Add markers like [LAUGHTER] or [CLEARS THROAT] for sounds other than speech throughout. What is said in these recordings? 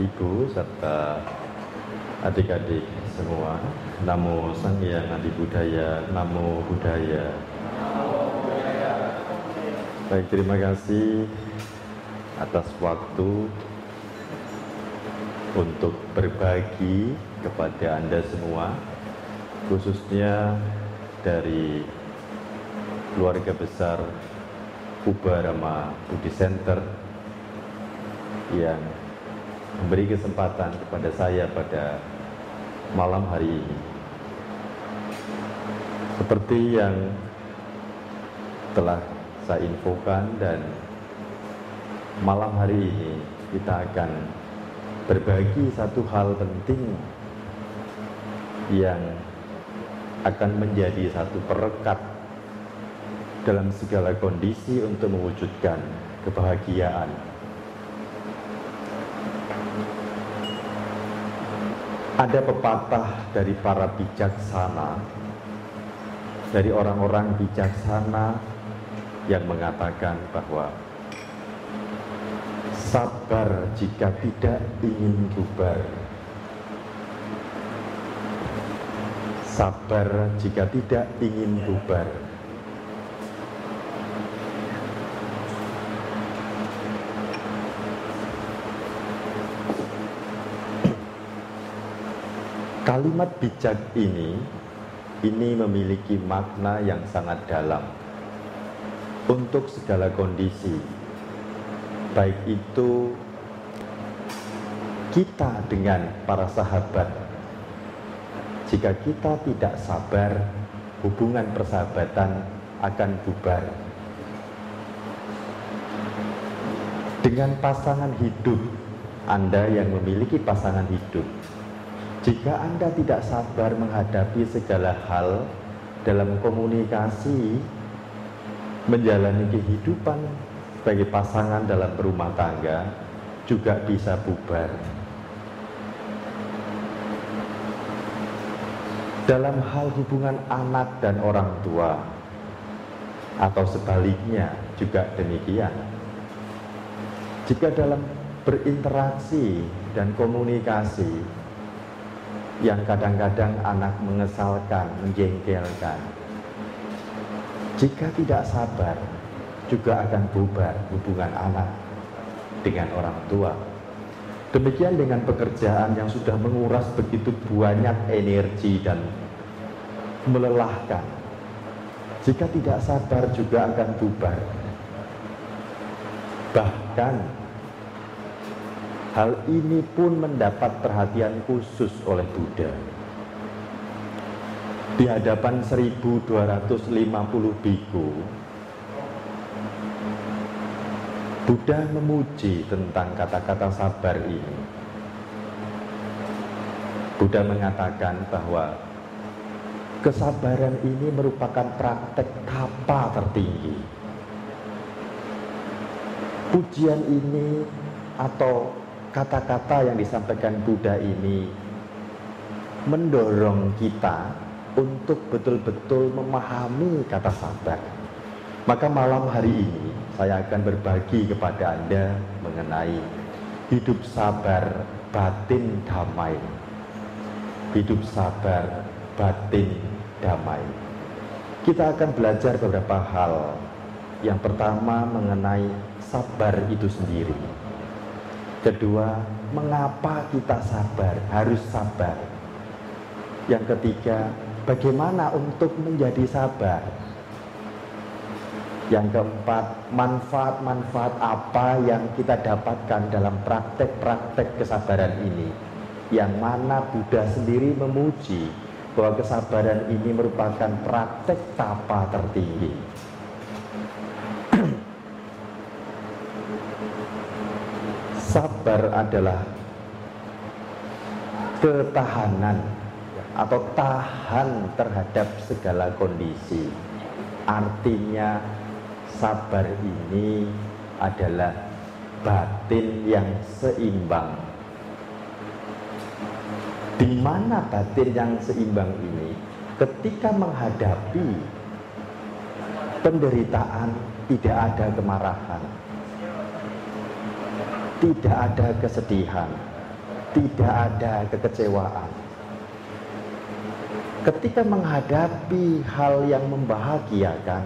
Ibu serta adik-adik semua, Namo Sang Hyang Adi Budaya, Namo Budaya. Baik, terima kasih atas waktu untuk berbagi kepada Anda semua, khususnya dari keluarga besar Ubarama Budi Center yang memberi kesempatan kepada saya pada malam hari ini. Seperti yang telah saya infokan dan malam hari ini kita akan berbagi satu hal penting yang akan menjadi satu perekat dalam segala kondisi untuk mewujudkan kebahagiaan ada pepatah dari para bijaksana, dari orang-orang bijaksana yang mengatakan bahwa sabar jika tidak ingin bubar. Sabar jika tidak ingin bubar. Kalimat bijak ini ini memiliki makna yang sangat dalam untuk segala kondisi. Baik itu kita dengan para sahabat. Jika kita tidak sabar, hubungan persahabatan akan bubar. Dengan pasangan hidup, Anda yang memiliki pasangan hidup, jika Anda tidak sabar menghadapi segala hal dalam komunikasi, menjalani kehidupan sebagai pasangan dalam berumah tangga, juga bisa bubar. Dalam hal hubungan anak dan orang tua, atau sebaliknya juga demikian. Jika dalam berinteraksi dan komunikasi yang kadang-kadang anak mengesalkan, menjengkelkan. Jika tidak sabar, juga akan bubar hubungan anak dengan orang tua. Demikian dengan pekerjaan yang sudah menguras begitu banyak energi dan melelahkan. Jika tidak sabar juga akan bubar. Bahkan Hal ini pun mendapat perhatian khusus oleh Buddha. Di hadapan 1250 biku, Buddha memuji tentang kata-kata sabar ini. Buddha mengatakan bahwa kesabaran ini merupakan praktek tapa tertinggi. Pujian ini atau kata-kata yang disampaikan Buddha ini mendorong kita untuk betul-betul memahami kata sabar. Maka malam hari ini saya akan berbagi kepada Anda mengenai hidup sabar batin damai. Hidup sabar batin damai. Kita akan belajar beberapa hal. Yang pertama mengenai sabar itu sendiri Kedua, mengapa kita sabar? Harus sabar. Yang ketiga, bagaimana untuk menjadi sabar? Yang keempat, manfaat-manfaat apa yang kita dapatkan dalam praktek-praktek kesabaran ini? Yang mana Buddha sendiri memuji bahwa kesabaran ini merupakan praktek tapa tertinggi. Sabar adalah ketahanan atau tahan terhadap segala kondisi. Artinya sabar ini adalah batin yang seimbang. Di mana batin yang seimbang ini? Ketika menghadapi penderitaan tidak ada kemarahan tidak ada kesedihan, tidak ada kekecewaan. Ketika menghadapi hal yang membahagiakan,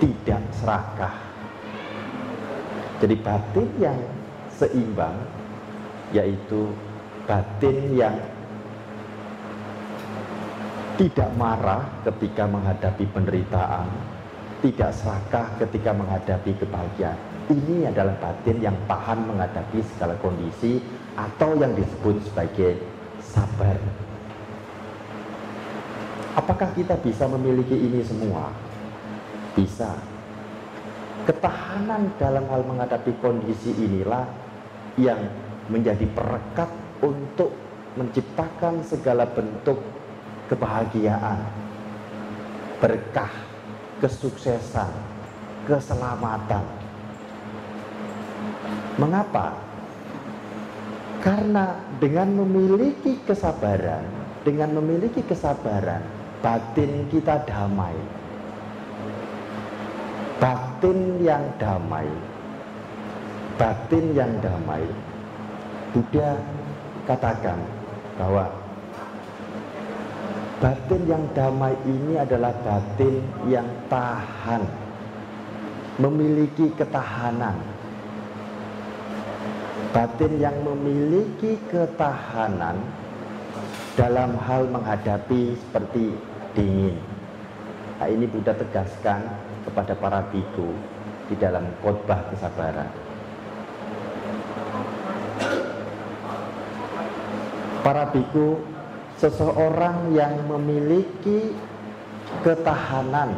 tidak serakah. Jadi batin yang seimbang yaitu batin yang tidak marah ketika menghadapi penderitaan, tidak serakah ketika menghadapi kebahagiaan. Ini adalah batin yang tahan menghadapi segala kondisi atau yang disebut sebagai sabar. Apakah kita bisa memiliki ini semua? Bisa. Ketahanan dalam hal menghadapi kondisi inilah yang menjadi perekat untuk menciptakan segala bentuk kebahagiaan, berkah, kesuksesan, keselamatan. Mengapa? Karena dengan memiliki kesabaran, dengan memiliki kesabaran, batin kita damai. Batin yang damai, batin yang damai. Buddha katakan bahwa Batin yang damai ini adalah batin yang tahan, memiliki ketahanan. Batin yang memiliki ketahanan dalam hal menghadapi seperti dingin. Nah, ini Buddha tegaskan kepada para biku di dalam khotbah kesabaran. Para biku seseorang yang memiliki ketahanan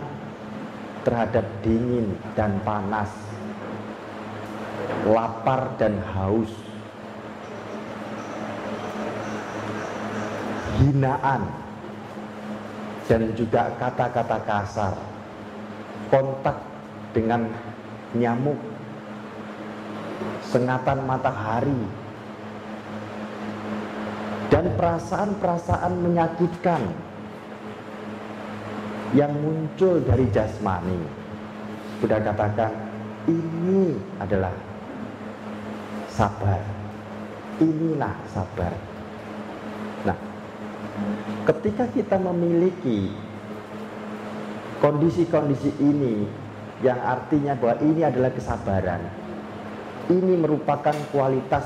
terhadap dingin dan panas, lapar dan haus, hinaan, dan juga kata-kata kasar, kontak dengan nyamuk, sengatan matahari, dan perasaan-perasaan menyakitkan yang muncul dari jasmani. Sudah katakan ini adalah sabar. Inilah sabar. Nah, ketika kita memiliki kondisi-kondisi ini yang artinya bahwa ini adalah kesabaran. Ini merupakan kualitas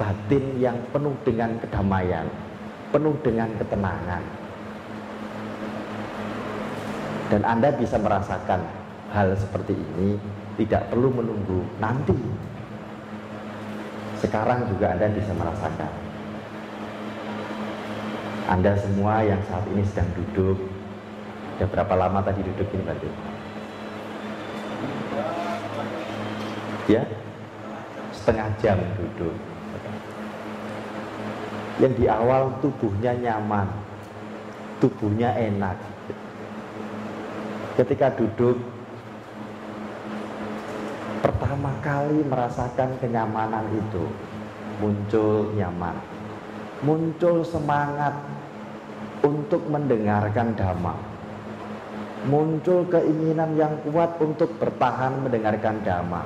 batin yang penuh dengan kedamaian, penuh dengan ketenangan. Dan Anda bisa merasakan hal seperti ini tidak perlu menunggu nanti. Sekarang juga Anda bisa merasakan. Anda semua yang saat ini sedang duduk, sudah berapa lama tadi duduk ini berarti? Ya, setengah jam duduk yang di awal tubuhnya nyaman, tubuhnya enak. Ketika duduk, pertama kali merasakan kenyamanan itu, muncul nyaman, muncul semangat untuk mendengarkan dhamma, muncul keinginan yang kuat untuk bertahan mendengarkan dhamma.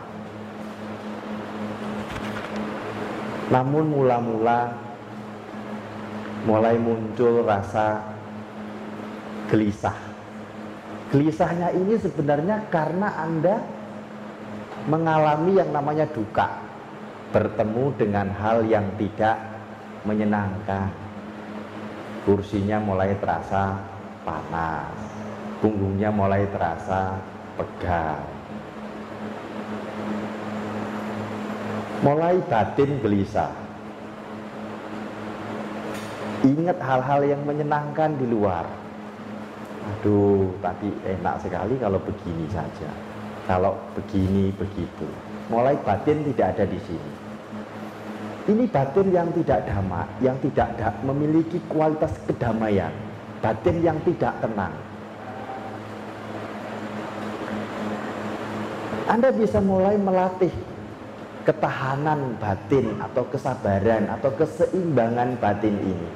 Namun mula-mula mulai muncul rasa gelisah. Gelisahnya ini sebenarnya karena Anda mengalami yang namanya duka, bertemu dengan hal yang tidak menyenangkan. Kursinya mulai terasa panas, punggungnya mulai terasa pegal. Mulai batin gelisah Ingat hal-hal yang menyenangkan di luar. Aduh, tadi enak sekali kalau begini saja. Kalau begini begitu. Mulai batin tidak ada di sini. Ini batin yang tidak damai, yang tidak da memiliki kualitas kedamaian. Batin yang tidak tenang. Anda bisa mulai melatih ketahanan batin atau kesabaran atau keseimbangan batin ini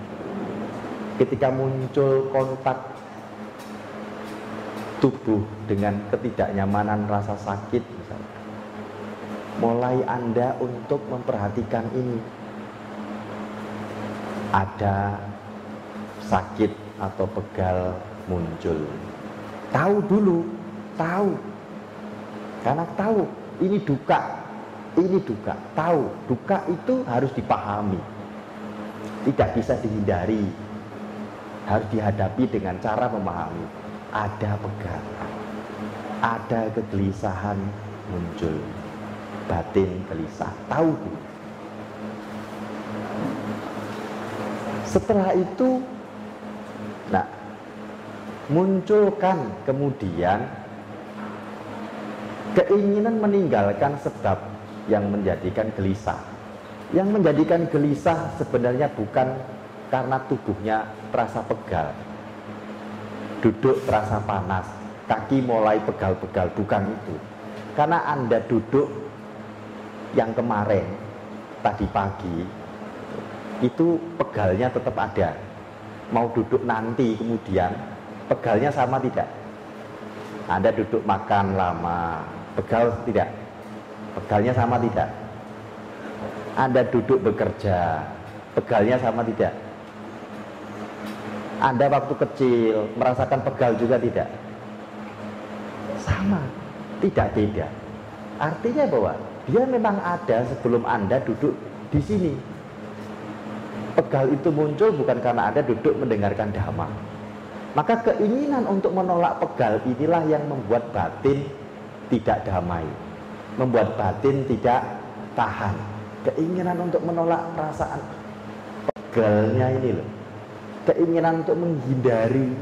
ketika muncul kontak tubuh dengan ketidaknyamanan rasa sakit misalnya mulai Anda untuk memperhatikan ini. Ada sakit atau pegal muncul. Tahu dulu, tahu. Karena tahu ini duka, ini duka. Tahu, duka itu harus dipahami. Tidak bisa dihindari. Harus dihadapi dengan cara memahami. Ada pegal, ada kegelisahan muncul. Batin gelisah tahu setelah itu nah munculkan kemudian keinginan meninggalkan sebab yang menjadikan gelisah. Yang menjadikan gelisah sebenarnya bukan karena tubuhnya terasa pegal duduk terasa panas. Kaki mulai pegal-pegal bukan itu. Karena anda duduk yang kemarin tadi pagi itu pegalnya tetap ada. Mau duduk nanti kemudian pegalnya sama tidak? Anda duduk makan lama pegal tidak? Pegalnya sama tidak? Anda duduk bekerja pegalnya sama tidak Anda waktu kecil merasakan pegal juga tidak sama tidak beda artinya bahwa dia memang ada sebelum Anda duduk di sini. Pegal itu muncul bukan karena Anda duduk mendengarkan dhamma. Maka keinginan untuk menolak pegal inilah yang membuat batin tidak damai. Membuat batin tidak tahan. Keinginan untuk menolak perasaan pegalnya ini loh. Keinginan untuk menghindari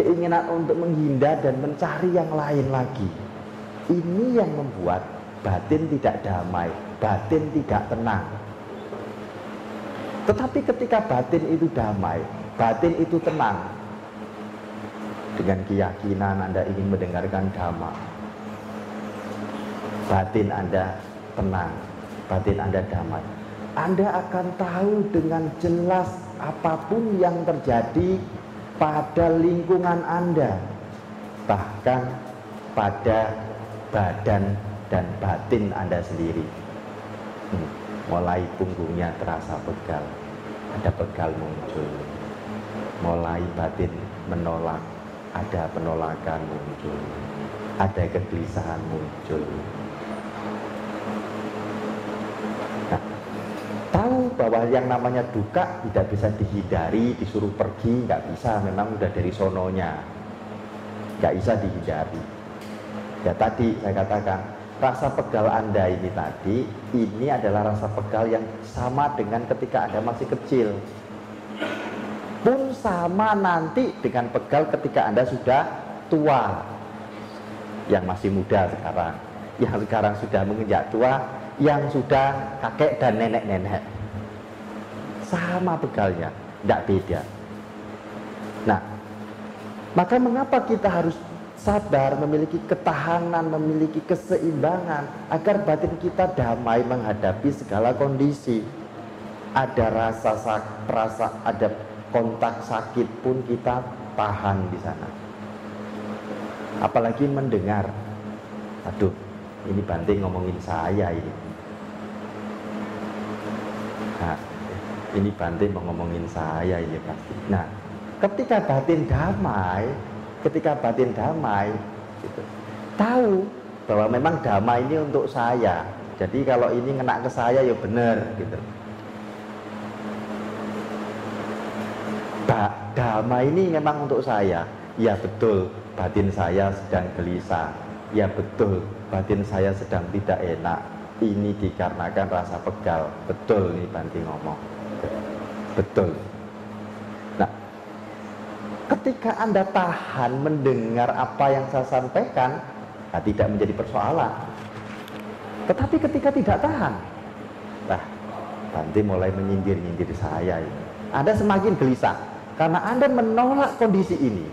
keinginan untuk menghindar dan mencari yang lain lagi. Ini yang membuat batin tidak damai, batin tidak tenang. Tetapi ketika batin itu damai, batin itu tenang, dengan keyakinan Anda ingin mendengarkan dhamma, batin Anda tenang, batin Anda damai. Anda akan tahu dengan jelas apa pun yang terjadi pada lingkungan Anda, bahkan pada badan dan batin Anda sendiri. Hmm, mulai punggungnya terasa pegal, ada pegal muncul. Mulai batin menolak, ada penolakan muncul. Ada kegelisahan muncul. Nah, tahu bahwa yang namanya duka tidak bisa dihindari, disuruh pergi, nggak bisa, memang udah dari sononya. Nggak bisa dihindari Ya tadi saya katakan rasa pegal Anda ini tadi ini adalah rasa pegal yang sama dengan ketika Anda masih kecil. Pun sama nanti dengan pegal ketika Anda sudah tua. Yang masih muda sekarang, yang sekarang sudah menginjak tua, yang sudah kakek dan nenek-nenek. Sama pegalnya, tidak beda. Nah, maka mengapa kita harus sabar, memiliki ketahanan, memiliki keseimbangan agar batin kita damai menghadapi segala kondisi. Ada rasa sak, rasa ada kontak sakit pun kita tahan di sana. Apalagi mendengar, aduh, ini banting ngomongin saya ini. Nah, ini banting mau ngomongin saya ini pasti. Nah, ketika batin damai, ketika batin damai gitu. tahu bahwa memang damai ini untuk saya. Jadi kalau ini ngena ke saya ya benar gitu. Ba damai ini memang untuk saya. Ya betul batin saya sedang gelisah. Ya betul batin saya sedang tidak enak. Ini dikarenakan rasa pegal. Betul nih Banti ngomong betul ketika Anda tahan mendengar apa yang saya sampaikan, nah tidak menjadi persoalan. Tetapi ketika tidak tahan, nah nanti mulai menyindir-nyindir saya ini. Anda semakin gelisah karena Anda menolak kondisi ini.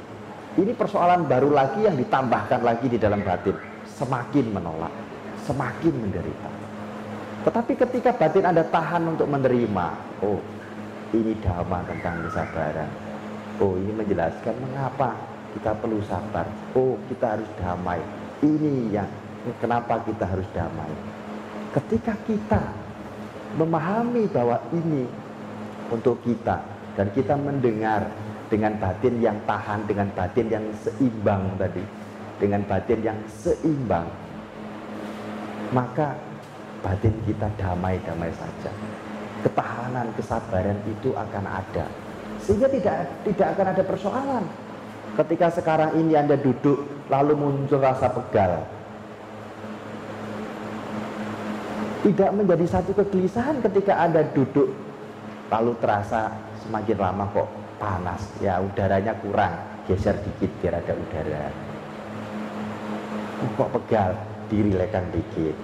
Ini persoalan baru lagi yang ditambahkan lagi di dalam batin. Semakin menolak, semakin menderita. Tetapi ketika batin Anda tahan untuk menerima, oh ini dhamma tentang kesabaran Oh ini menjelaskan mengapa kita perlu sabar. Oh kita harus damai. Ini yang kenapa kita harus damai? Ketika kita memahami bahwa ini untuk kita dan kita mendengar dengan batin yang tahan, dengan batin yang seimbang tadi, dengan batin yang seimbang, maka batin kita damai-damai saja. Ketahanan, kesabaran itu akan ada. Sehingga tidak tidak akan ada persoalan. Ketika sekarang ini Anda duduk lalu muncul rasa pegal. Tidak menjadi satu kegelisahan ketika Anda duduk lalu terasa semakin lama kok panas. Ya udaranya kurang, geser dikit biar ada udara. Kok pegal, dirilekan dikit.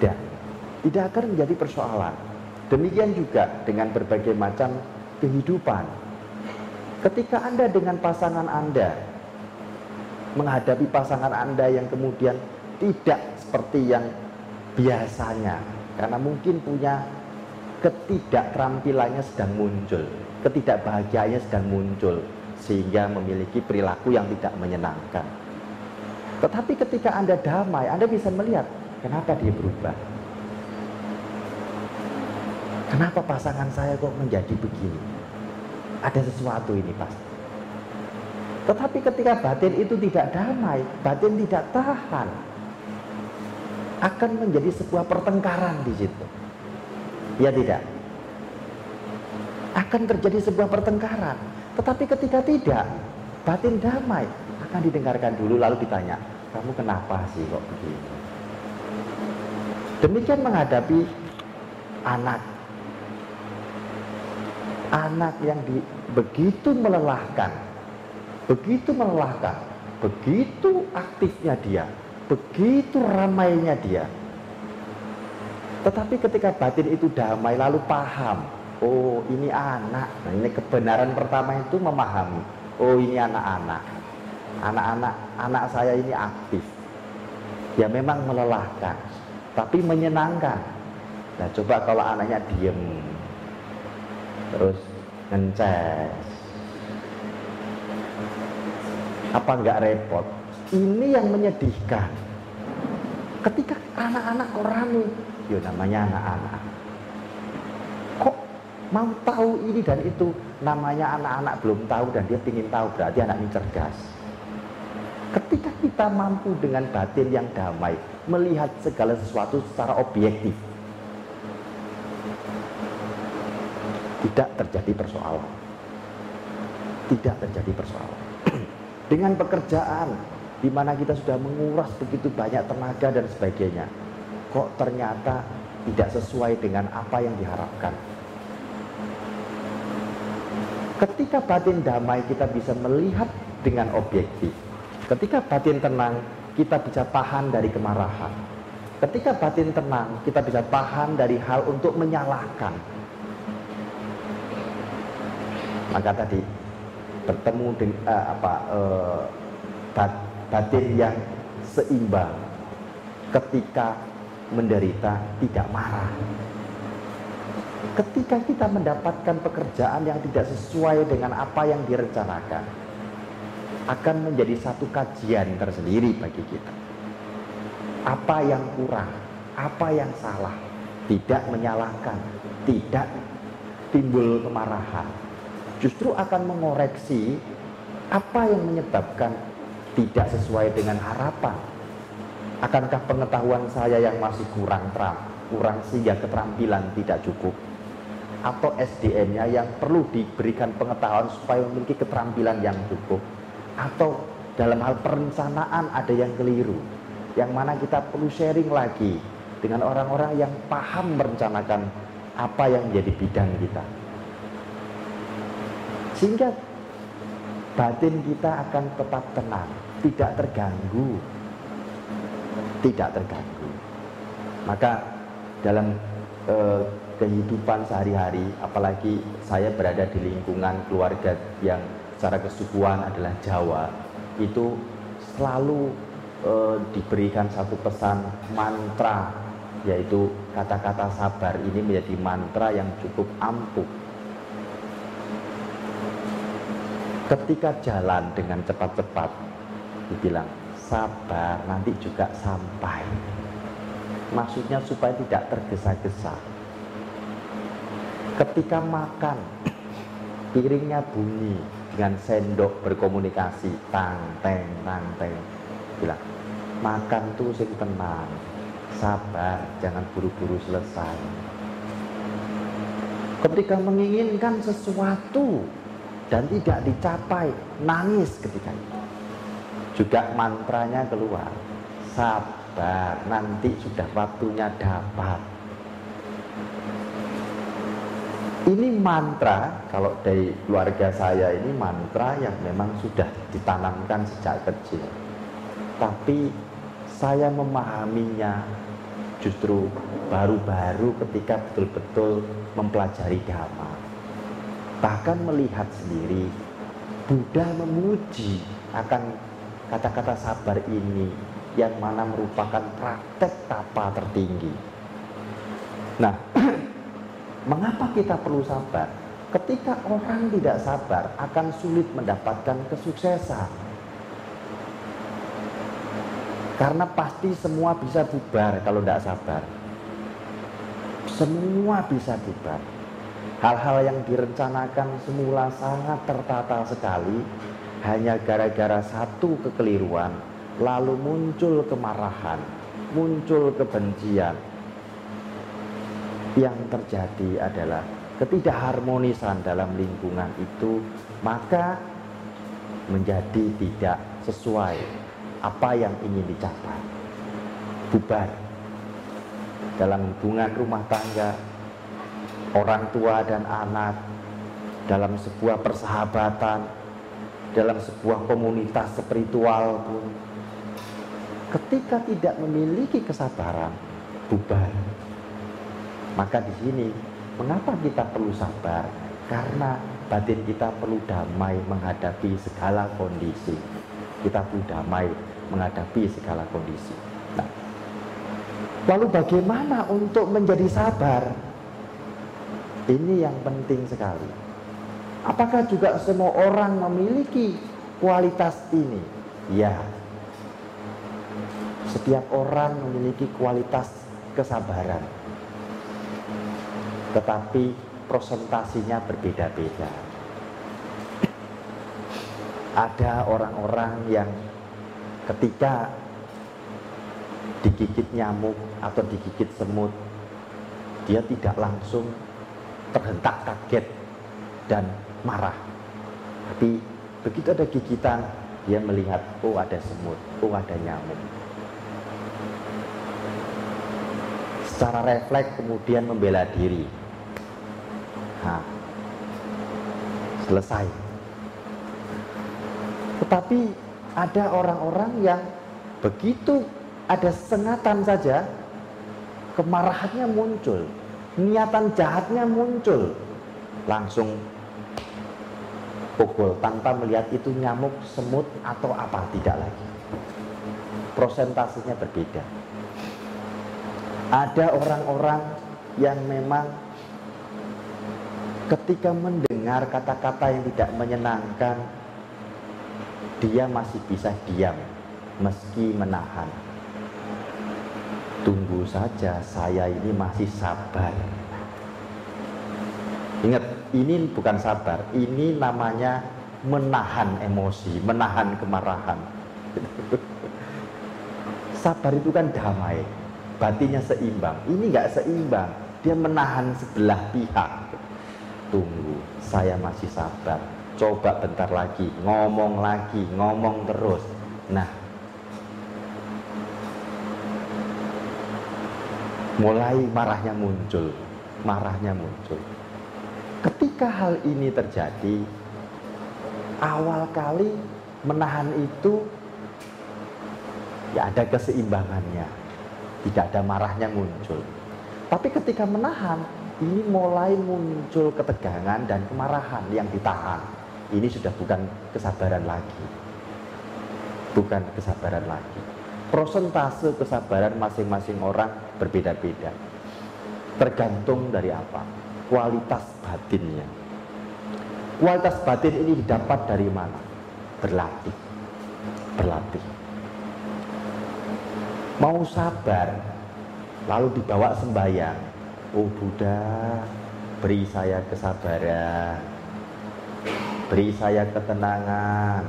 Dan tidak akan menjadi persoalan. Demikian juga dengan berbagai macam kehidupan. Ketika Anda dengan pasangan Anda menghadapi pasangan Anda yang kemudian tidak seperti yang biasanya karena mungkin punya ketidakterampilannya sedang muncul, ketidakbahagiaannya sedang muncul sehingga memiliki perilaku yang tidak menyenangkan. Tetapi ketika Anda damai, Anda bisa melihat kenapa dia berubah. Kenapa pasangan saya kok menjadi begini? Ada sesuatu ini pasti. Tetapi ketika batin itu tidak damai, batin tidak tahan, akan menjadi sebuah pertengkaran di situ. Ya tidak? Akan terjadi sebuah pertengkaran. Tetapi ketika tidak, batin damai, akan didengarkan dulu lalu ditanya, kamu kenapa sih kok begini? Demikian menghadapi anak anak yang di, begitu melelahkan, begitu melelahkan, begitu aktifnya dia, begitu ramainya dia. Tetapi ketika batin itu damai lalu paham, oh ini anak. Nah, ini kebenaran pertama itu memahami, oh ini anak-anak. Anak-anak anak saya ini aktif. Ya memang melelahkan, tapi menyenangkan. Nah, coba kalau anaknya diem, terus ngeces. Apa nggak repot? Ini yang menyedihkan. Ketika anak-anak kok rame ya namanya anak-anak. Kok mau tahu ini dan itu? Namanya anak-anak belum tahu dan dia ingin tahu berarti anaknya cerdas. Ketika kita mampu dengan batin yang damai melihat segala sesuatu secara objektif tidak terjadi persoalan. Tidak terjadi persoalan. [CLEARS THROAT] Dengan pekerjaan di mana kita sudah menguras begitu banyak tenaga dan sebagainya, kok ternyata tidak sesuai dengan apa yang diharapkan. Ketika batin damai kita bisa melihat dengan objektif. Ketika batin tenang kita bisa tahan dari kemarahan. Ketika batin tenang kita bisa tahan dari hal untuk menyalahkan, maka tadi bertemu dengan uh, apa uh, bat, batin yang seimbang. Ketika menderita tidak marah. Ketika kita mendapatkan pekerjaan yang tidak sesuai dengan apa yang direncanakan akan menjadi satu kajian tersendiri bagi kita. Apa yang kurang apa yang salah tidak menyalahkan tidak timbul kemarahan justru akan mengoreksi apa yang menyebabkan tidak sesuai dengan harapan. Akankah pengetahuan saya yang masih kurang terang, kurang sehingga keterampilan tidak cukup? Atau SDM-nya yang perlu diberikan pengetahuan supaya memiliki keterampilan yang cukup? Atau dalam hal perencanaan ada yang keliru? Yang mana kita perlu sharing lagi dengan orang-orang yang paham merencanakan apa yang menjadi bidang kita. Sehingga batin kita akan tetap tenang, tidak terganggu. Tidak terganggu. Maka dalam eh, kehidupan sehari-hari, apalagi saya berada di lingkungan keluarga yang secara kesukuan adalah Jawa, itu selalu eh, diberikan satu pesan mantra yaitu kata-kata sabar ini menjadi mantra yang cukup ampuh ketika jalan dengan cepat-cepat dibilang sabar nanti juga sampai. Maksudnya supaya tidak tergesa-gesa. Ketika makan piringnya bunyi dengan sendok berkomunikasi tang teng tang teng. Bilang makan tuh sing tenang sabar jangan buru-buru selesai. Ketika menginginkan sesuatu dan tidak dicapai nangis ketika itu. Juga mantranya keluar sabar nanti sudah waktunya dapat. Ini mantra kalau dari keluarga saya ini mantra yang memang sudah ditanamkan sejak kecil. Tapi saya memahaminya justru baru-baru ketika betul-betul mempelajari dhamma bahkan melihat sendiri Buddha memuji akan kata-kata sabar ini yang mana merupakan praktek tapa tertinggi. Nah, [CLEARS THROAT] mengapa kita perlu sabar? Ketika orang tidak sabar akan sulit mendapatkan kesuksesan. Karena pasti semua bisa bubar kalau tidak sabar. Semua bisa bubar. Hal-hal yang direncanakan semula sangat tertata sekali hanya gara-gara satu kekeliruan lalu muncul kemarahan, muncul kebencian. Yang terjadi adalah ketidakharmonisan dalam lingkungan itu maka menjadi tidak sesuai apa yang ingin dicapai. Bubar dalam hubungan rumah tangga, orang tua dan anak dalam sebuah persahabatan dalam sebuah komunitas spiritual pun ketika tidak memiliki kesabaran bubar. Maka di sini mengapa kita perlu sabar? Karena batin kita perlu damai menghadapi segala kondisi. Kita perlu damai menghadapi segala kondisi. Nah, lalu bagaimana untuk menjadi sabar ini yang penting sekali. Apakah juga semua orang memiliki kualitas ini? Ya. Setiap orang memiliki kualitas kesabaran. Tetapi prosentasinya berbeda-beda. Ada orang-orang yang ketika digigit nyamuk atau digigit semut, dia tidak langsung terhentak kaget dan marah. Tapi begitu ada gigitan, dia melihat, oh ada semut, oh ada nyamuk. Secara refleks kemudian membela diri. Nah, selesai. Tetapi ada orang-orang yang begitu ada sengatan saja, kemarahannya muncul niatan jahatnya muncul. Langsung pukul tanpa melihat itu nyamuk, semut atau apa tidak lagi. Prosentasenya berbeda. Ada orang-orang yang memang ketika mendengar kata-kata yang tidak menyenangkan dia masih bisa diam meski menahan Tunggu saja, saya ini masih sabar. Ingat, ini bukan sabar, ini namanya menahan emosi, menahan kemarahan. [LAUGHS] sabar itu kan damai, batinnya seimbang. Ini nggak seimbang, dia menahan sebelah pihak. Tunggu, saya masih sabar. Coba bentar lagi, ngomong lagi, ngomong terus. Nah, mulai marahnya muncul, marahnya muncul. Ketika hal ini terjadi, awal kali menahan itu ya ada keseimbangannya, tidak ada marahnya muncul. Tapi ketika menahan, ini mulai muncul ketegangan dan kemarahan yang ditahan. Ini sudah bukan kesabaran lagi. Bukan kesabaran lagi prosentase kesabaran masing-masing orang berbeda-beda. Tergantung dari apa? Kualitas batinnya. Kualitas batin ini didapat dari mana? Berlatih. Berlatih. mau sabar lalu dibawa sembahyang oh Buddha beri saya kesabaran beri saya ketenangan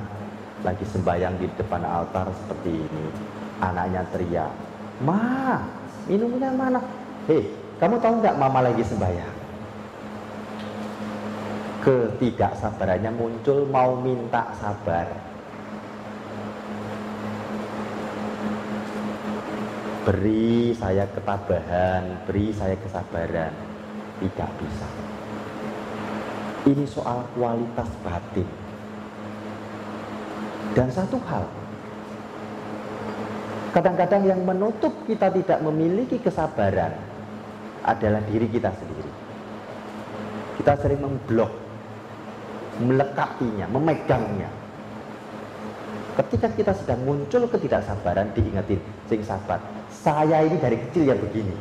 lagi sembahyang di depan altar seperti ini anaknya teriak ma minumnya mana? Hei kamu tahu nggak mama lagi sembahyang? Ketidaksabarannya muncul mau minta sabar. Beri saya ketabahan beri saya kesabaran. Tidak bisa. Ini soal kualitas batin. Dan satu hal kadang-kadang yang menutup kita tidak memiliki kesabaran adalah diri kita sendiri kita sering memblok melekatinya, memegangnya. Ketika kita sedang muncul ketidaksabaran, diingetin, sing sabar. Saya ini dari kecil ya begini.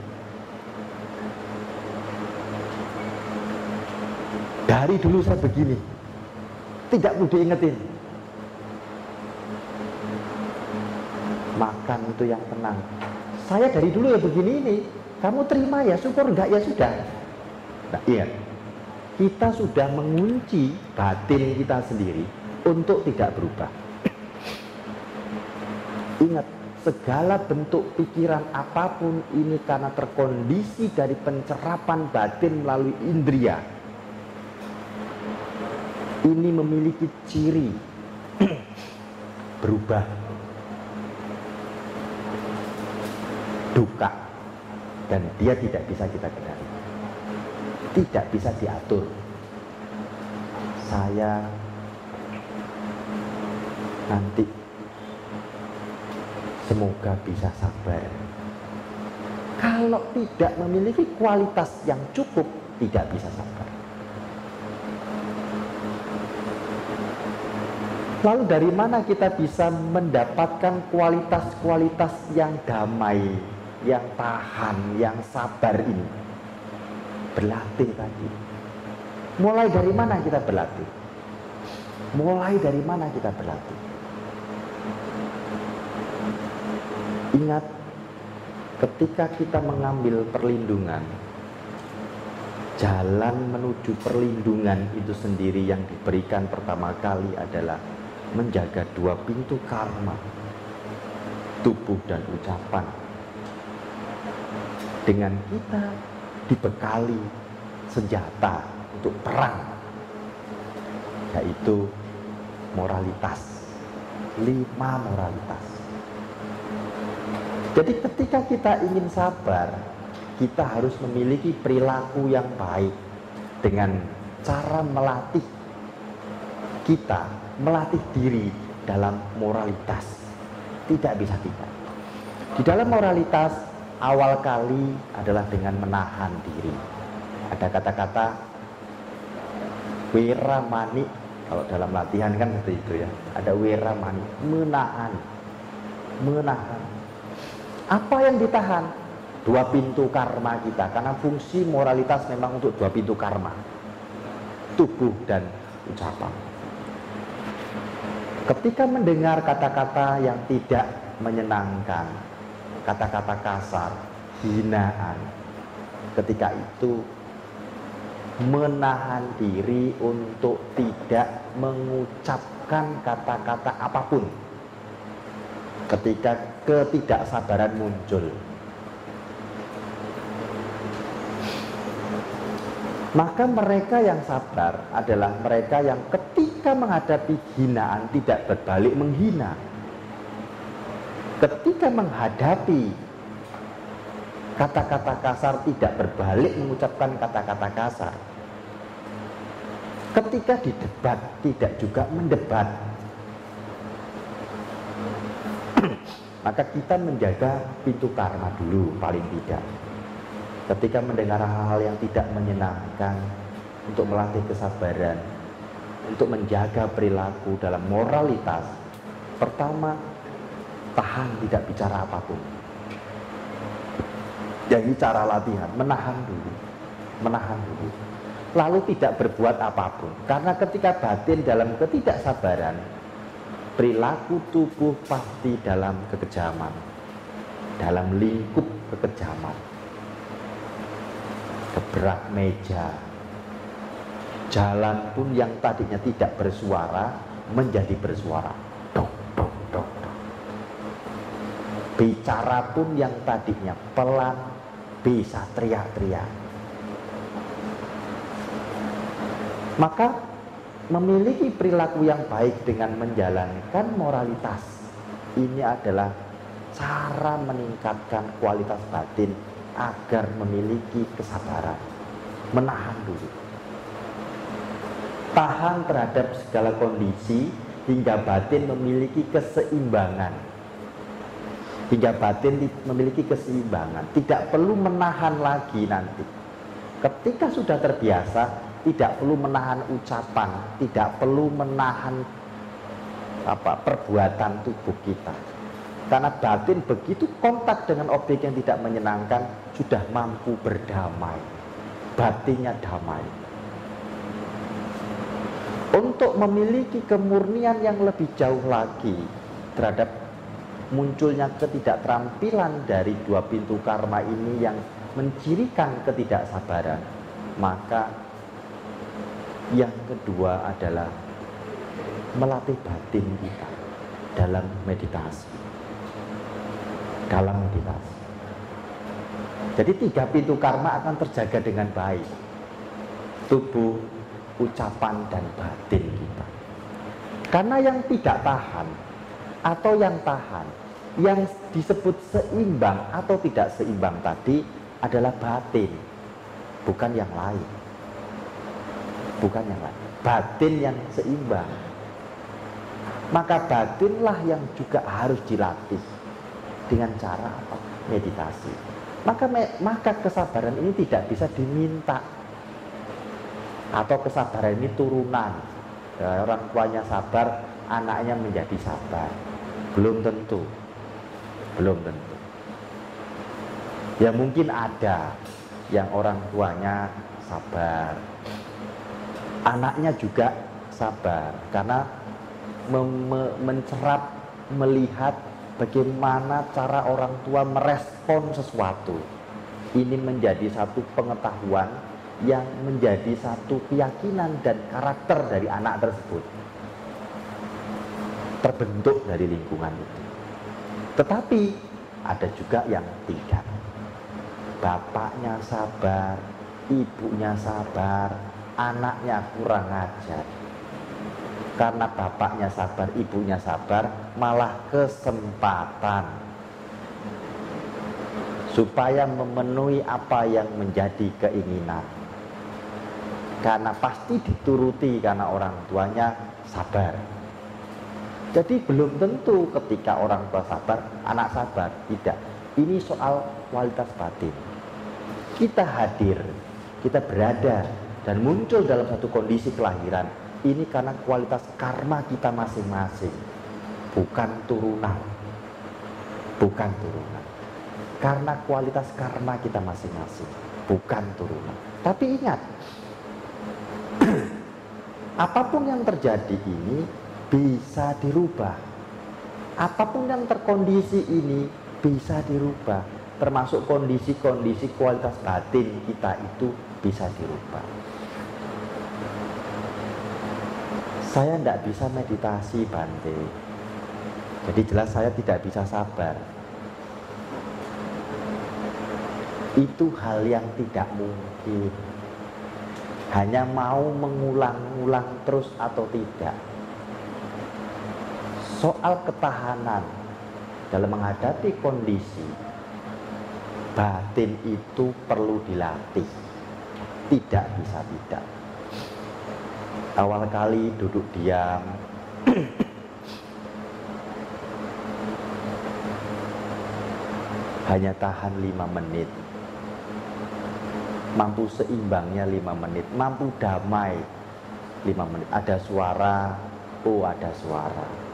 Dari dulu saya begini. Tidak perlu diingetin. Makan itu yang tenang. Saya dari dulu ya begini ini. Kamu terima ya, syukur enggak ya sudah. Nah, iya kita sudah mengunci batin kita sendiri untuk tidak berubah. Ingat, segala bentuk pikiran apa pun ini karena terkondisi dari pencerapan batin melalui indria. Ini memiliki ciri [CLEARS THROAT] berubah duka dan dia tidak bisa kita kendali tidak bisa diatur. Saya nanti semoga bisa sabar. Kalau tidak memiliki kualitas yang cukup, tidak bisa sabar. Lalu dari mana kita bisa mendapatkan kualitas-kualitas yang damai, yang tahan, yang sabar ini? berlatih tadi. Mulai dari mana kita berlatih? Mulai dari mana kita berlatih? Ingat, ketika kita mengambil perlindungan, jalan menuju perlindungan itu sendiri yang diberikan pertama kali adalah menjaga dua pintu karma, tubuh dan ucapan. Dengan kita dibekali senjata untuk perang yaitu moralitas lima moralitas. Jadi ketika kita ingin sabar kita harus memiliki perilaku yang baik dengan cara melatih kita melatih diri dalam moralitas. Tidak bisa tidak. Di dalam moralitas awal kali adalah dengan menahan diri. Ada kata-kata wira mani kalau dalam latihan kan seperti itu ya. Ada wira mani, menahan. Menahan. Apa yang ditahan? Dua pintu karma kita karena fungsi moralitas memang untuk dua pintu karma. Tubuh dan ucapan. Ketika mendengar kata-kata yang tidak menyenangkan, kata-kata kasar, hinaan. Ketika itu menahan diri untuk tidak mengucapkan kata-kata apa pun ketika ketidaksabaran muncul. Maka mereka yang sabar adalah mereka yang ketika menghadapi hinaan tidak berbalik menghina ketika menghadapi kata-kata kasar tidak berbalik mengucapkan kata-kata kasar. Ketika di debat tidak juga mendebat. [CLEARS THROAT] Maka kita menjaga pintu karma dulu paling tidak. Ketika mendengar hal-hal yang tidak menyenangkan untuk melatih kesabaran untuk menjaga perilaku dalam moralitas pertama tahan tidak bicara apa pun. Jadi cara latihan, menahan dulu, menahan dulu. Lalu tidak berbuat apa pun. Karena ketika batin dalam ketidaksabaran, perilaku tubuh pasti dalam kekejaman. dalam lingkup kekejaman. Gebrak meja, jalan pun yang tadinya tidak bersuara menjadi bersuara. Bicara pun yang tadinya pelan bisa teriak-teriak. Maka memiliki perilaku yang baik dengan menjalankan moralitas ini adalah cara meningkatkan kualitas batin agar memiliki kesabaran, menahan dulu. Tahan terhadap segala kondisi hingga batin memiliki keseimbangan. Hingga batin memiliki keseimbangan, tidak perlu menahan lagi nanti. Ketika sudah terbiasa, tidak perlu menahan ucapan, tidak perlu menahan apa perbuatan tubuh kita. Karena batin begitu kontak dengan objek yang tidak menyenangkan sudah mampu berdamai. Batinnya damai. Untuk memiliki kemurnian yang lebih jauh lagi terhadap munculnya ketidakterampilan dari dua pintu karma ini yang mencirikan ketidaksabaran, maka yang kedua adalah melatih batin kita dalam meditasi. Dalam meditasi. Jadi tiga pintu karma akan terjaga dengan baik. Tubuh, ucapan, dan batin kita. Karena yang tidak tahan atau yang tahan, yang disebut seimbang atau tidak seimbang tadi adalah batin, bukan yang lain. Bukan yang lain. Batin yang seimbang maka batinlah yang juga harus dilatih dengan cara apa? Meditasi. Maka maka kesabaran ini tidak bisa diminta atau kesabaran ini turunan. Ya, orang tuanya sabar, anaknya menjadi sabar. Belum tentu. Belum tentu. Ya mungkin ada yang orang tuanya sabar. Anaknya juga sabar karena mencerap melihat bagaimana cara orang tua merespon sesuatu. Ini menjadi satu pengetahuan yang menjadi satu keyakinan dan karakter dari anak tersebut. Terbentuk dari lingkungan itu. Tetapi ada juga yang tidak. Bapaknya sabar, ibunya sabar, anaknya kurang ajar karena bapaknya sabar, ibunya sabar, malah kesempatan supaya memenuhi apa yang menjadi keinginan. Karena pasti dituruti karena orang tuanya sabar. Jadi belum tentu ketika orang tua sabar, anak sabar. Tidak. Ini soal kualitas batin. Kita hadir, kita berada dan muncul dalam satu kondisi kelahiran ini karena kualitas karma kita masing-masing, bukan turunan. Bukan turunan. Karena kualitas karma kita masing-masing, bukan turunan. Tapi ingat, [CLEARS THROAT] apa pun yang terjadi ini bisa dirubah. Apa pun yang terkondisi ini bisa dirubah, termasuk kondisi-kondisi kualitas batin kita itu bisa dirubah. saya tidak bisa meditasi Bante. Jadi jelas saya tidak bisa sabar. Itu hal yang tidak mungkin. Hanya mau mengulang-ulang terus atau tidak soal ketahanan dalam menghadapi kondisi batin itu perlu dilatih. Tidak bisa tidak. Awal kali duduk diam. Hanya tahan lima menit. Mampu seimbangnya lima menit. Mampu damai lima menit. Ada suara? Oh ada suara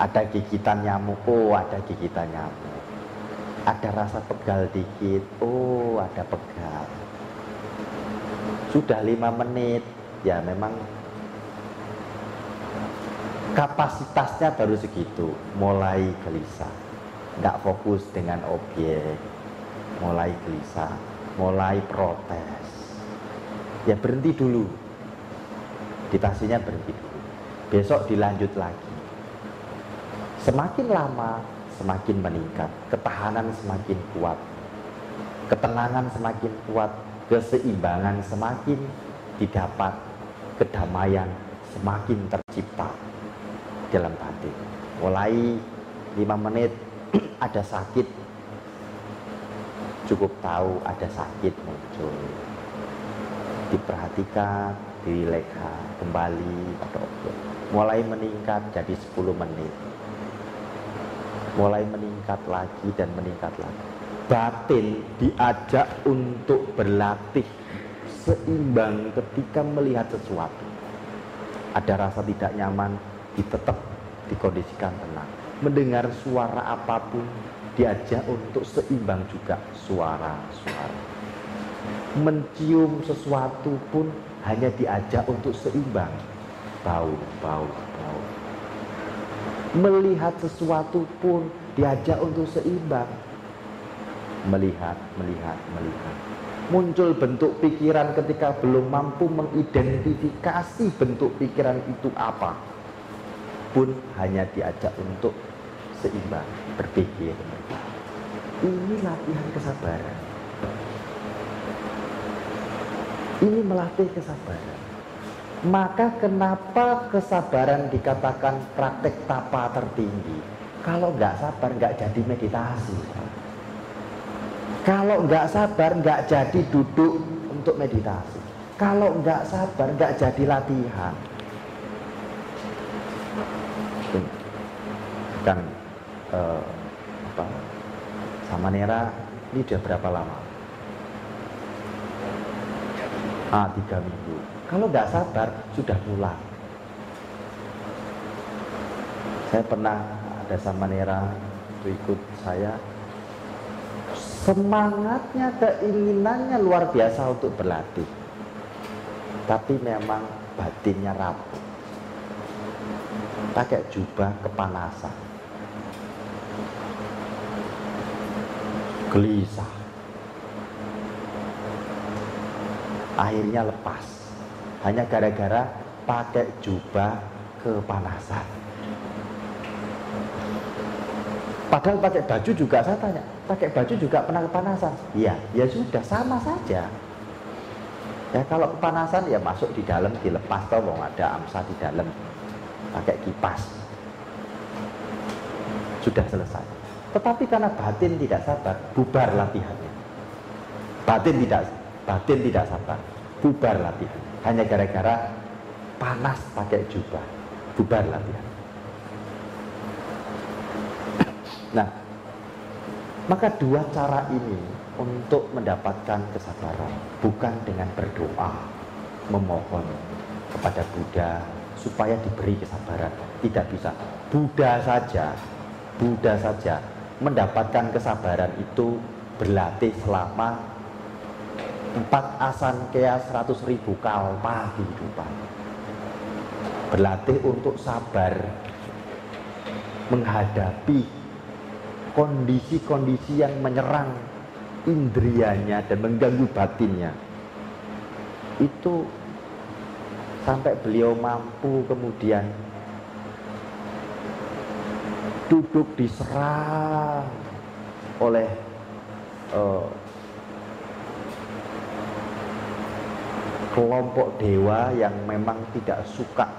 ada gigitan nyamuk oh ada gigitan nyamuk ada rasa pegal dikit oh ada pegal sudah lima menit ya memang kapasitasnya baru segitu, mulai gelisah. nggak fokus dengan objek, mulai gelisah, mulai protes. Ya berhenti dulu. Meditasinya berhenti dulu. Besok dilanjut lagi. Semakin lama, semakin meningkat. Ketahanan semakin kuat. Ketenangan semakin kuat. Keseimbangan semakin didapat. Kedamaian semakin tercipta dalam batin. Mulai lima menit [CLEARS THROAT] ada sakit cukup tahu ada sakit muncul diperhatikan dirilekkan kembali pada objek mulai meningkat jadi 10 menit mulai meningkat lagi dan meningkat lagi batin diajak untuk berlatih seimbang ketika melihat sesuatu ada rasa tidak nyaman ditetap dikondisikan tenang mendengar suara apa pun diajak untuk seimbang juga suara-suara. Mencium sesuatu pun hanya diajak untuk seimbang. Bau, bau, bau. Melihat sesuatu pun diajak untuk seimbang. Melihat, melihat, melihat. Muncul bentuk pikiran ketika belum mampu mengidentifikasi bentuk pikiran itu apa. Pun hanya diajak untuk seimbang berpikir ini latihan kesabaran ini melatih kesabaran maka kenapa kesabaran dikatakan praktek tapa tertinggi kalau nggak sabar nggak jadi meditasi kalau nggak sabar nggak jadi duduk untuk meditasi kalau nggak sabar nggak jadi latihan kan uh, apa sama Nera ini udah berapa lama? Ah tiga minggu. Kalau nggak sabar sudah pulang. Saya pernah ada sama Nera itu ikut saya semangatnya keinginannya luar biasa untuk berlatih tapi memang batinnya rapuh pakai jubah kepanasan gelisah. Akhirnya lepas. Hanya gara-gara pakai jubah kepanasan. Padahal pakai baju juga saya tanya, pakai baju juga pernah kepanasan? Iya, ya sudah sama saja. Ya kalau kepanasan ya masuk di dalam dilepas toh mau ada amsa di dalam pakai kipas. Sudah selesai. Tetapi karena batin tidak sabar, bubar latihannya. Batin tidak batin tidak sabar, bubar latihan. Hanya gara-gara panas pakai jubah, bubar latihan. Nah, maka dua cara ini untuk mendapatkan kesabaran bukan dengan berdoa memohon kepada Buddha supaya diberi kesabaran. Tidak bisa. Buddha saja Buddha saja mendapatkan kesabaran itu berlatih selama empat asan kea seratus ribu kalpa kehidupan. Berlatih untuk sabar menghadapi kondisi-kondisi yang menyerang indrianya dan mengganggu batinnya. Itu sampai beliau mampu kemudian duduk diserang oleh uh, kelompok dewa yang memang tidak suka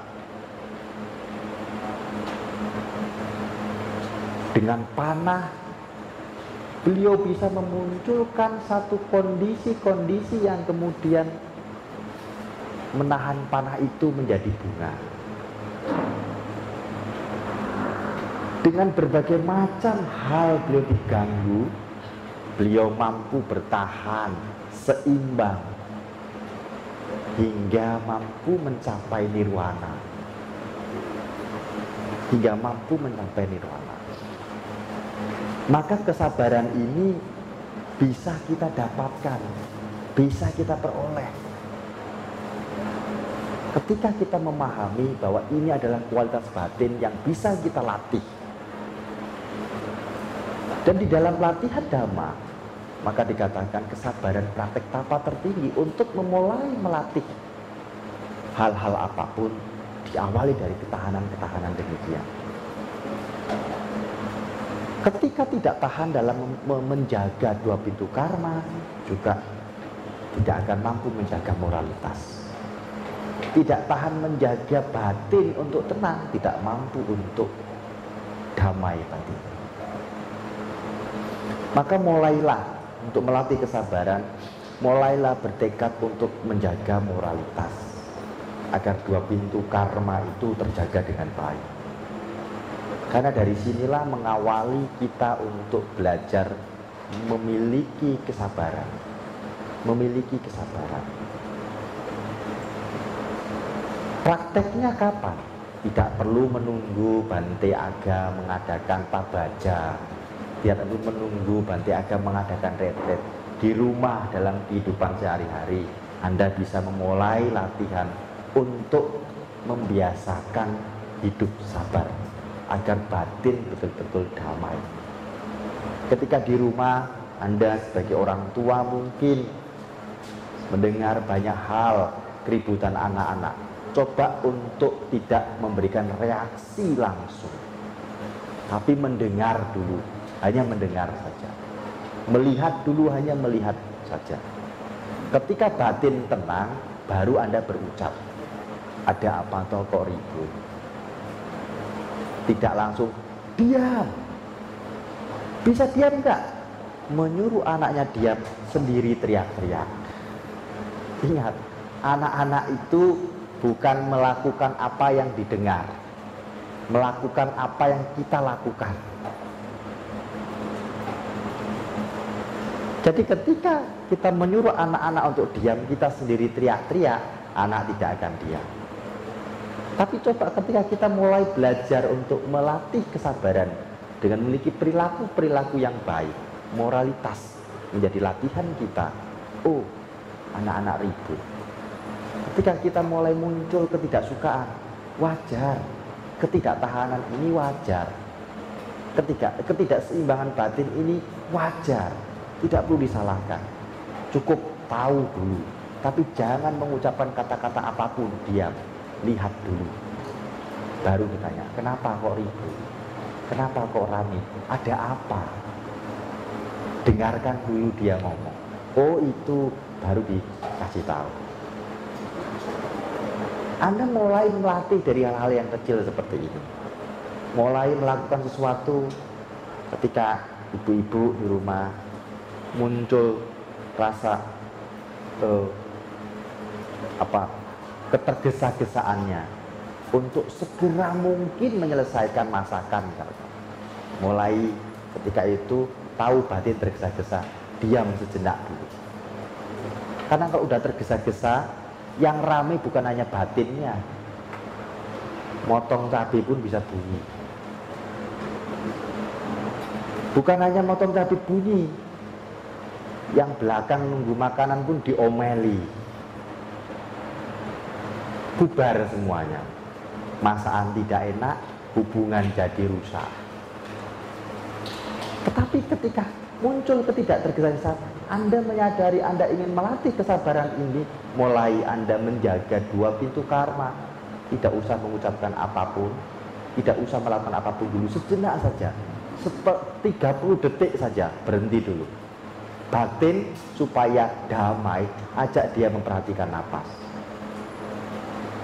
dengan panah beliau bisa memunculkan satu kondisi-kondisi yang kemudian menahan panah itu menjadi bunga. Dengan berbagai macam hal beliau diganggu, beliau mampu bertahan seimbang hingga mampu mencapai nirwana. Hingga mampu mencapai nirwana. Maka kesabaran ini bisa kita dapatkan, bisa kita peroleh. Ketika kita memahami bahwa ini adalah kualitas batin yang bisa kita latih Dan di dalam latihan dhamma, maka dikatakan kesabaran praktek tapa tertinggi untuk memulai melatih hal-hal apa pun diawali dari ketahanan-ketahanan demikian. Ketika tidak tahan dalam menjaga dua pintu karma, juga tidak akan mampu menjaga moralitas. Tidak tahan menjaga batin untuk tenang, tidak mampu untuk damai batin. Maka mulailah untuk melatih kesabaran, mulailah bertekad untuk menjaga moralitas agar dua pintu karma itu terjaga dengan baik. Karena dari sinilah mengawali kita untuk belajar memiliki kesabaran. Memiliki kesabaran. Prakteknya kapan? Tidak perlu menunggu Bante Aga mengadakan pabaja. Tidak perlu menunggu Bante Aga mengadakan retret. Di rumah dalam kehidupan sehari-hari, Anda bisa memulai latihan untuk membiasakan hidup sabar agar batin betul-betul damai. Ketika di rumah Anda sebagai orang tua mungkin mendengar banyak hal keributan anak-anak. Coba untuk tidak memberikan reaksi langsung. Tapi mendengar dulu, hanya mendengar saja. Melihat dulu hanya melihat saja. Ketika batin tenang, baru Anda berucap. Ada apa toh kok ribut? tidak langsung diam. Bisa diam enggak? Menyuruh anaknya diam sendiri teriak-teriak. Ingat, anak-anak itu bukan melakukan apa yang didengar, melakukan apa yang kita lakukan. Jadi ketika kita menyuruh anak-anak untuk diam, kita sendiri teriak-teriak, anak tidak akan diam. Tapi coba ketika kita mulai belajar untuk melatih kesabaran dengan memiliki perilaku-perilaku yang baik, moralitas menjadi latihan kita. Oh, anak-anak ribut. Ketika kita mulai muncul ketidaksukaan, wajar. Ketidaktahanan ini wajar. Ketika ketidakseimbangan batin ini wajar. Tidak perlu disalahkan. Cukup tahu dulu. Tapi jangan mengucapkan kata-kata apa pun, diam. Lihat dulu. Baru ditanya kenapa kok ribut? Kenapa kok rame? Ada apa? Dengarkan dulu dia ngomong. Oh itu baru dikasih tahu. Anda mulai melatih dari hal-hal yang kecil seperti ini mulai melakukan sesuatu ketika ibu-ibu di rumah muncul rasa uh, apa ketergesa-gesaannya untuk segera mungkin menyelesaikan masakan mulai ketika itu tahu batin tergesa-gesa diam sejenak dulu. Karena kalau udah tergesa-gesa yang rame bukan hanya batinnya. Motong cabai pun bisa bunyi. Bukan hanya motong cabai bunyi yang belakang nunggu makanan pun diomeli bubar semuanya. Masakan tidak enak, hubungan jadi rusak. Tetapi ketika muncul ketidaktergesa Anda menyadari Anda ingin melatih kesabaran ini, mulai Anda menjaga dua pintu karma. Tidak usah mengucapkan apa pun, tidak usah melakukan apa pun dulu, sejenak saja. Seperti 30 detik saja, berhenti dulu. Batin supaya damai, ajak dia memperhatikan nafas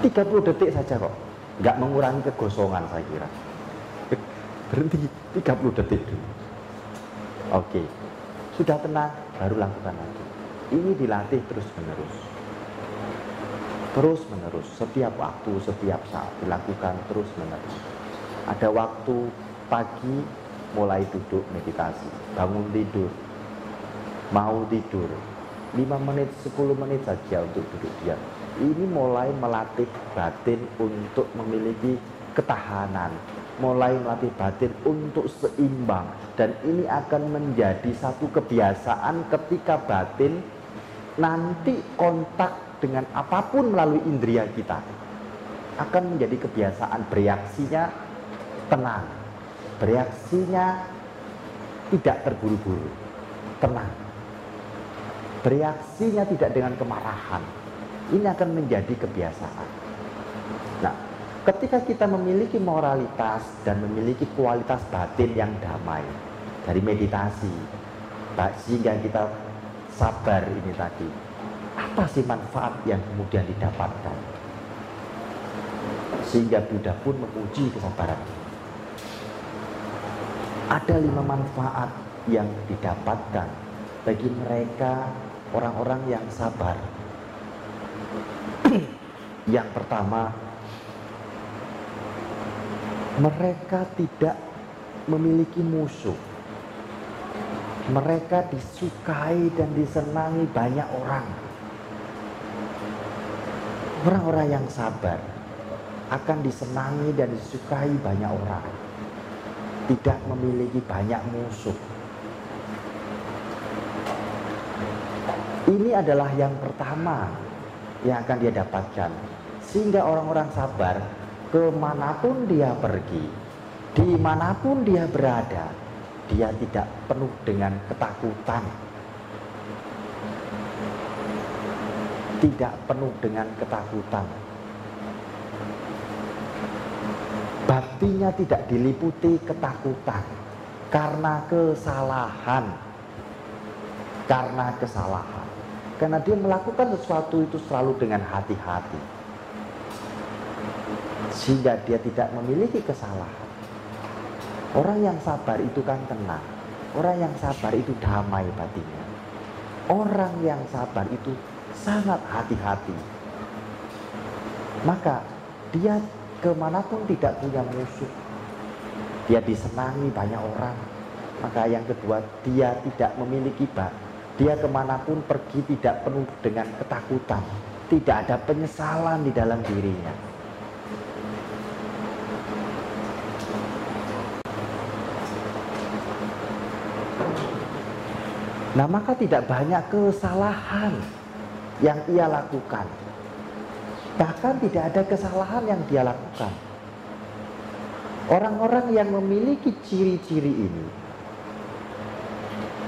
30 detik saja kok. Nggak mengurangi kegosongan saya kira. [LAUGHS] Berhenti 30 detik dulu. Oke. Sudah tenang baru lakukan lagi. Ini dilatih terus menerus terus menerus setiap waktu setiap saat dilakukan terus menerus ada waktu pagi mulai duduk meditasi. Bangun tidur mau tidur. 5 menit 10 menit saja untuk duduk diam. Ini mulai melatih batin untuk memiliki ketahanan, mulai melatih batin untuk seimbang. Dan ini akan menjadi satu kebiasaan ketika batin nanti kontak dengan apa pun melalui indera kita. Akan menjadi kebiasaan bereaksinya tenang, bereaksinya tidak terburu-buru, tenang. Bereaksinya tidak dengan kemarahan. Ini akan menjadi kebiasaan. Nah, ketika kita memiliki moralitas dan memiliki kualitas batin yang damai dari meditasi, sehingga kita sabar ini tadi, apa sih manfaat yang kemudian didapatkan? Sehingga Buddha pun memuji kesabaran. Ada lima manfaat yang didapatkan bagi mereka orang-orang yang sabar. [CLEARS THROAT] yang pertama, mereka tidak memiliki musuh. Mereka disukai dan disenangi banyak orang. Orang-orang yang sabar akan disenangi dan disukai banyak orang. Tidak memiliki banyak musuh. Ini adalah yang pertama yang akan dia dapatkan. Sehingga orang-orang sabar ke mana pun dia pergi, di mana pun dia berada, dia tidak penuh dengan ketakutan. Tidak penuh dengan ketakutan baktinya tidak diliputi ketakutan karena kesalahan. Karena kesalahan. Karena dia melakukan sesuatu itu selalu dengan hati-hati. Sehingga dia tidak memiliki kesalahan. Orang yang sabar itu kan tenang. Orang yang sabar itu damai batinnya. Orang yang sabar itu sangat hati-hati. Maka dia ke mana pun tidak punya musuh. Dia disenangi banyak orang. Maka yang kedua, dia tidak memiliki. Dia ke mana pun pergi tidak penuh dengan ketakutan. Tidak ada penyesalan di dalam dirinya. Nah maka tidak banyak kesalahan yang ia lakukan Bahkan tidak ada kesalahan yang dia lakukan. Orang-orang yang memiliki ciri-ciri ini,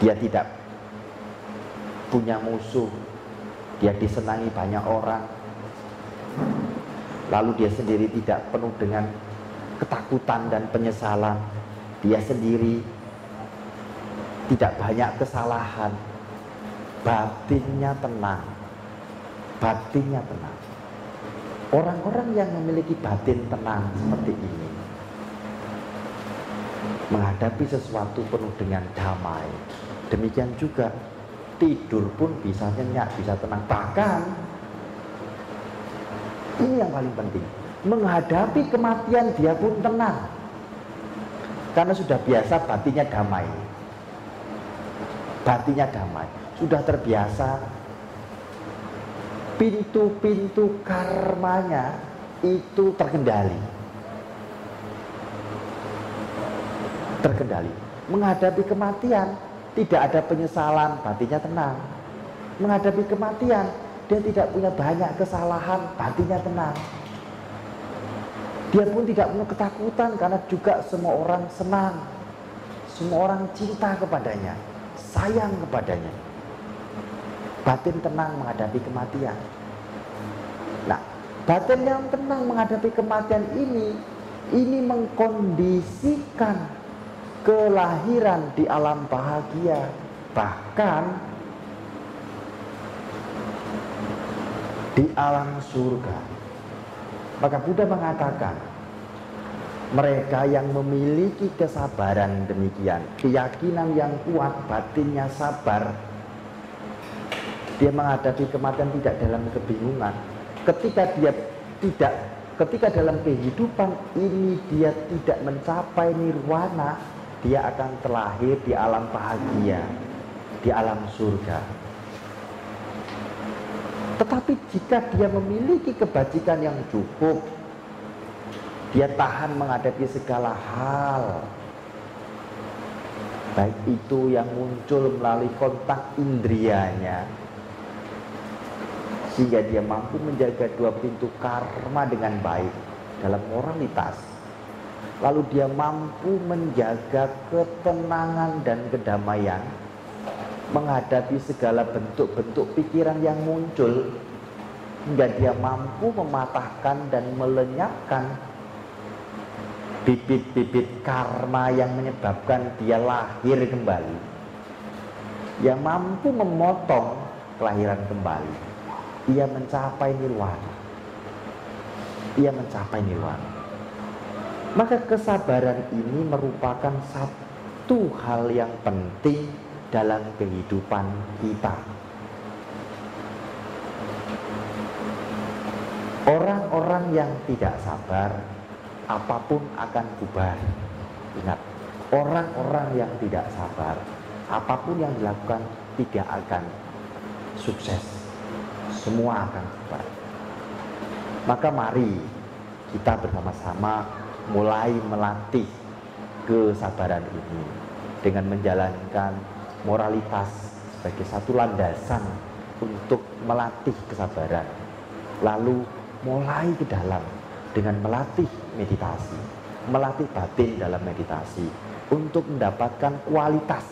dia tidak punya musuh, dia disenangi banyak orang, lalu dia sendiri tidak penuh dengan ketakutan dan penyesalan, dia sendiri tidak banyak kesalahan, batinnya tenang, batinnya tenang. Orang-orang yang memiliki batin tenang seperti ini menghadapi sesuatu penuh dengan damai. Demikian juga tidur pun bisa nyenyak, bisa tenang. Bahkan ini yang paling penting, menghadapi kematian dia pun tenang. Karena sudah biasa batinnya damai. Batinnya damai, sudah terbiasa pintu-pintu karmanya itu terkendali. Terkendali. Menghadapi kematian tidak ada penyesalan, batinnya tenang. Menghadapi kematian dia tidak punya banyak kesalahan, batinnya tenang. Dia pun tidak punya ketakutan karena juga semua orang senang. Semua orang cinta kepadanya, sayang kepadanya batin tenang menghadapi kematian. Nah, batin yang tenang menghadapi kematian ini, ini mengkondisikan kelahiran di alam bahagia, bahkan di alam surga. Maka Buddha mengatakan, mereka yang memiliki kesabaran demikian, keyakinan yang kuat, batinnya sabar, dia menghadapi kematian tidak dalam kebingungan. Ketika dia tidak, ketika dalam kehidupan ini dia tidak mencapai nirwana, dia akan terlahir di alam bahagia, di alam surga. Tetapi jika dia memiliki kebajikan yang cukup, dia tahan menghadapi segala hal, baik itu yang muncul melalui kontak indrianya sehingga dia mampu menjaga dua pintu karma dengan baik dalam moralitas lalu dia mampu menjaga ketenangan dan kedamaian menghadapi segala bentuk-bentuk pikiran yang muncul hingga dia mampu mematahkan dan melenyapkan bibit-bibit karma yang menyebabkan dia lahir kembali. Yang mampu memotong kelahiran kembali. Ia mencapai nirwana. Ia mencapai nirwana maka kesabaran ini merupakan satu hal yang penting dalam kehidupan kita. Orang-orang yang tidak sabar, apa pun akan bubar. Ingat, orang-orang yang tidak sabar, apa pun yang dilakukan tidak akan sukses. Semua akan bubar. Maka mari kita bersama-sama mulai melatih kesabaran ini dengan menjalankan moralitas sebagai satu landasan untuk melatih kesabaran. Lalu mulai ke dalam dengan melatih meditasi, melatih batin dalam meditasi untuk mendapatkan kualitas.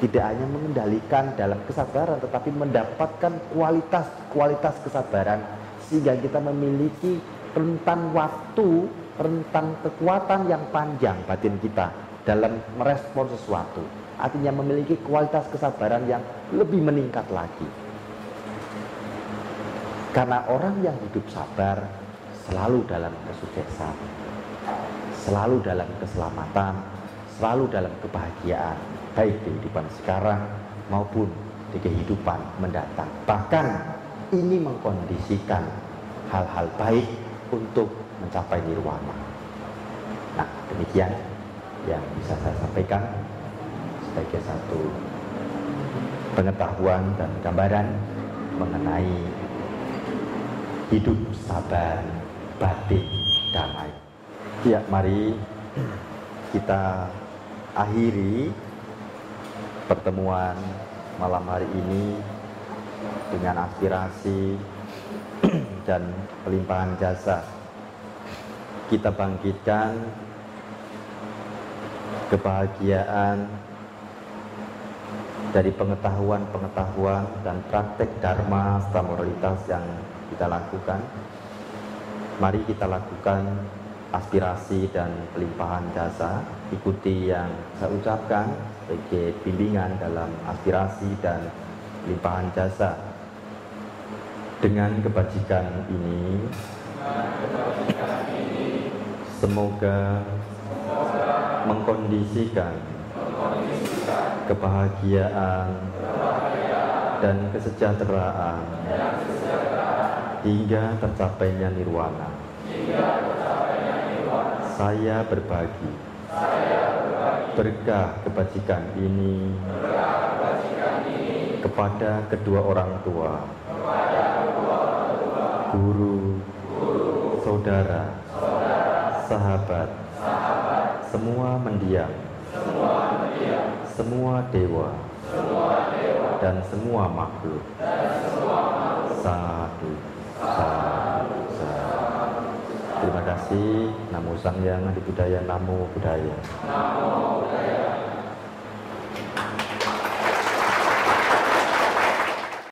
Tidak hanya mengendalikan dalam kesabaran tetapi mendapatkan kualitas kualitas kesabaran sehingga kita memiliki rentan waktu, rentan kekuatan yang panjang batin kita dalam merespon sesuatu artinya memiliki kualitas kesabaran yang lebih meningkat lagi. Karena orang yang hidup sabar selalu dalam kesuksesan, selalu dalam keselamatan, selalu dalam kebahagiaan, baik di kehidupan sekarang maupun di kehidupan mendatang. Bahkan ini mengkondisikan hal-hal baik untuk mencapai nirwana. Nah, demikian yang bisa saya sampaikan sebagai satu pengetahuan dan gambaran mengenai hidup sabar, batin, damai. Ya, mari kita akhiri pertemuan malam hari ini dengan aspirasi [CLEARS THROAT] dan pelimpahan jasa. Kita bangkitkan kebahagiaan dari pengetahuan-pengetahuan dan praktek dharma serta moralitas yang kita lakukan. Mari kita lakukan aspirasi dan pelimpahan jasa. Ikuti yang saya ucapkan sebagai bimbingan dalam aspirasi dan pelimpahan jasa. Dengan kebajikan ini, semoga mengkondisikan kebahagiaan, dan kesejahteraan, hingga tercapainya nirwana. Saya berbagi, berkah kebajikan ini, kepada kedua orang tua, guru, saudara, sahabat, semua mendiam semua dewa, dan semua makhluk. Satu, satu, satu. Terima kasih. Namo Sang Yang Adi Budaya, Namo Budaya. Namo Budaya.